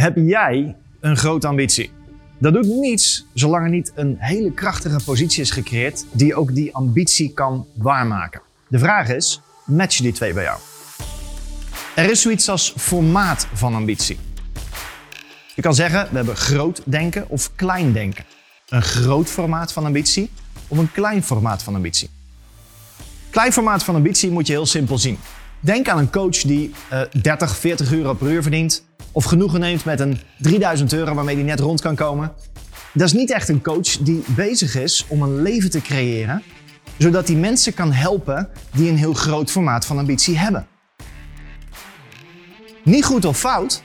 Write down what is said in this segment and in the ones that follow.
Heb jij een grote ambitie? Dat doet niets zolang er niet een hele krachtige positie is gecreëerd die ook die ambitie kan waarmaken. De vraag is, matchen die twee bij jou? Er is zoiets als formaat van ambitie. Je kan zeggen, we hebben groot denken of klein denken. Een groot formaat van ambitie of een klein formaat van ambitie. Klein formaat van ambitie moet je heel simpel zien. Denk aan een coach die uh, 30, 40 euro per uur verdient of genoegen neemt met een 3000 euro waarmee hij net rond kan komen. Dat is niet echt een coach die bezig is om een leven te creëren, zodat hij mensen kan helpen die een heel groot formaat van ambitie hebben. Niet goed of fout,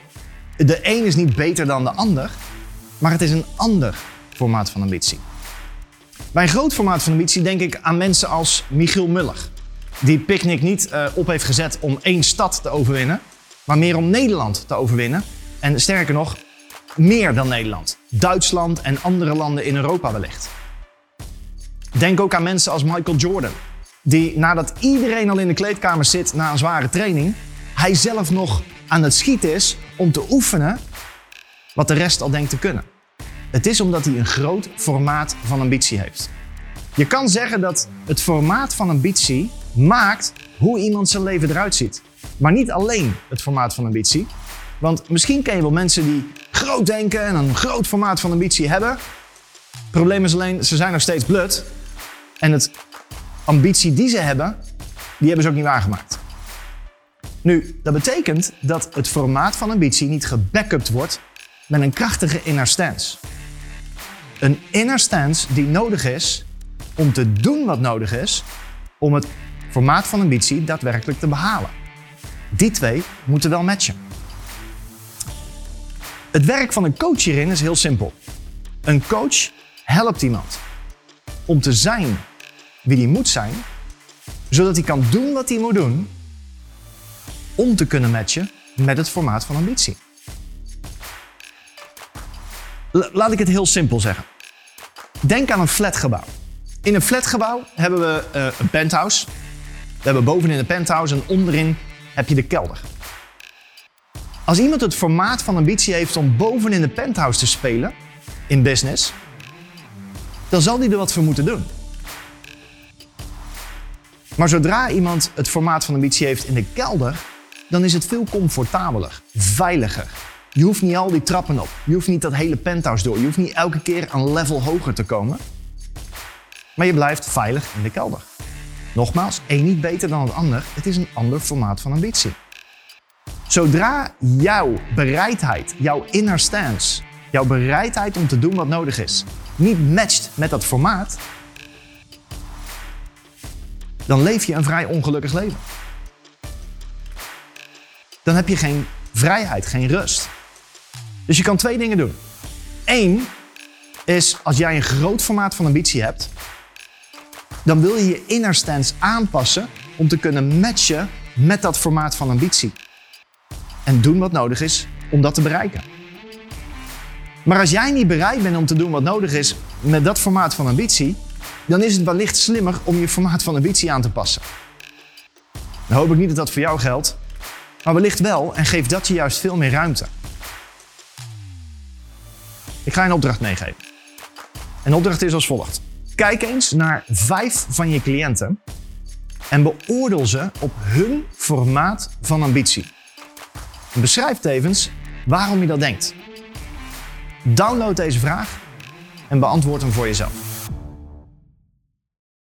de een is niet beter dan de ander, maar het is een ander formaat van ambitie. Bij een groot formaat van ambitie denk ik aan mensen als Michiel Muller, die Picnic niet uh, op heeft gezet om één stad te overwinnen, maar meer om Nederland te overwinnen. En sterker nog, meer dan Nederland. Duitsland en andere landen in Europa wellicht. Denk ook aan mensen als Michael Jordan, die nadat iedereen al in de kleedkamer zit na een zware training, hij zelf nog aan het schieten is om te oefenen wat de rest al denkt te kunnen. Het is omdat hij een groot formaat van ambitie heeft. Je kan zeggen dat het formaat van ambitie maakt hoe iemand zijn leven eruit ziet. Maar niet alleen het formaat van ambitie. Want misschien ken je wel mensen die groot denken en een groot formaat van ambitie hebben. Het probleem is alleen, ze zijn nog steeds blut. En het ambitie die ze hebben, die hebben ze ook niet waargemaakt. Nu, dat betekent dat het formaat van ambitie niet gebackupt wordt met een krachtige inner stance. Een inner stance die nodig is om te doen wat nodig is om het formaat van ambitie daadwerkelijk te behalen. Die twee moeten wel matchen. Het werk van een coach hierin is heel simpel. Een coach helpt iemand om te zijn wie hij moet zijn, zodat hij kan doen wat hij moet doen om te kunnen matchen met het formaat van ambitie. laat ik het heel simpel zeggen. Denk aan een flatgebouw. In een flatgebouw hebben we uh, een penthouse. We hebben bovenin een penthouse en onderin heb je de kelder. Als iemand het formaat van ambitie heeft om bovenin de penthouse te spelen in business, dan zal hij er wat voor moeten doen. Maar zodra iemand het formaat van ambitie heeft in de kelder, dan is het veel comfortabeler, veiliger. Je hoeft niet al die trappen op. Je hoeft niet dat hele penthouse door. Je hoeft niet elke keer een level hoger te komen. Maar je blijft veilig in de kelder. Nogmaals, één niet beter dan het ander. Het is een ander formaat van ambitie. Zodra jouw bereidheid, jouw inner stance, jouw bereidheid om te doen wat nodig is, niet matcht met dat formaat, dan leef je een vrij ongelukkig leven. Dan heb je geen vrijheid, geen rust. Dus je kan twee dingen doen. Eén is als jij een groot formaat van ambitie hebt, dan wil je je inner aanpassen om te kunnen matchen met dat formaat van ambitie. En doen wat nodig is om dat te bereiken. Maar als jij niet bereid bent om te doen wat nodig is met dat formaat van ambitie, dan is het wellicht slimmer om je formaat van ambitie aan te passen. Dan hoop ik niet dat dat voor jou geldt, maar wellicht wel en geeft dat je juist veel meer ruimte. Ik ga je een opdracht meegeven. En de opdracht is als volgt. Kijk eens naar vijf van je cliënten en beoordeel ze op hun formaat van ambitie. Beschrijf tevens waarom je dat denkt. Download deze vraag en beantwoord hem voor jezelf.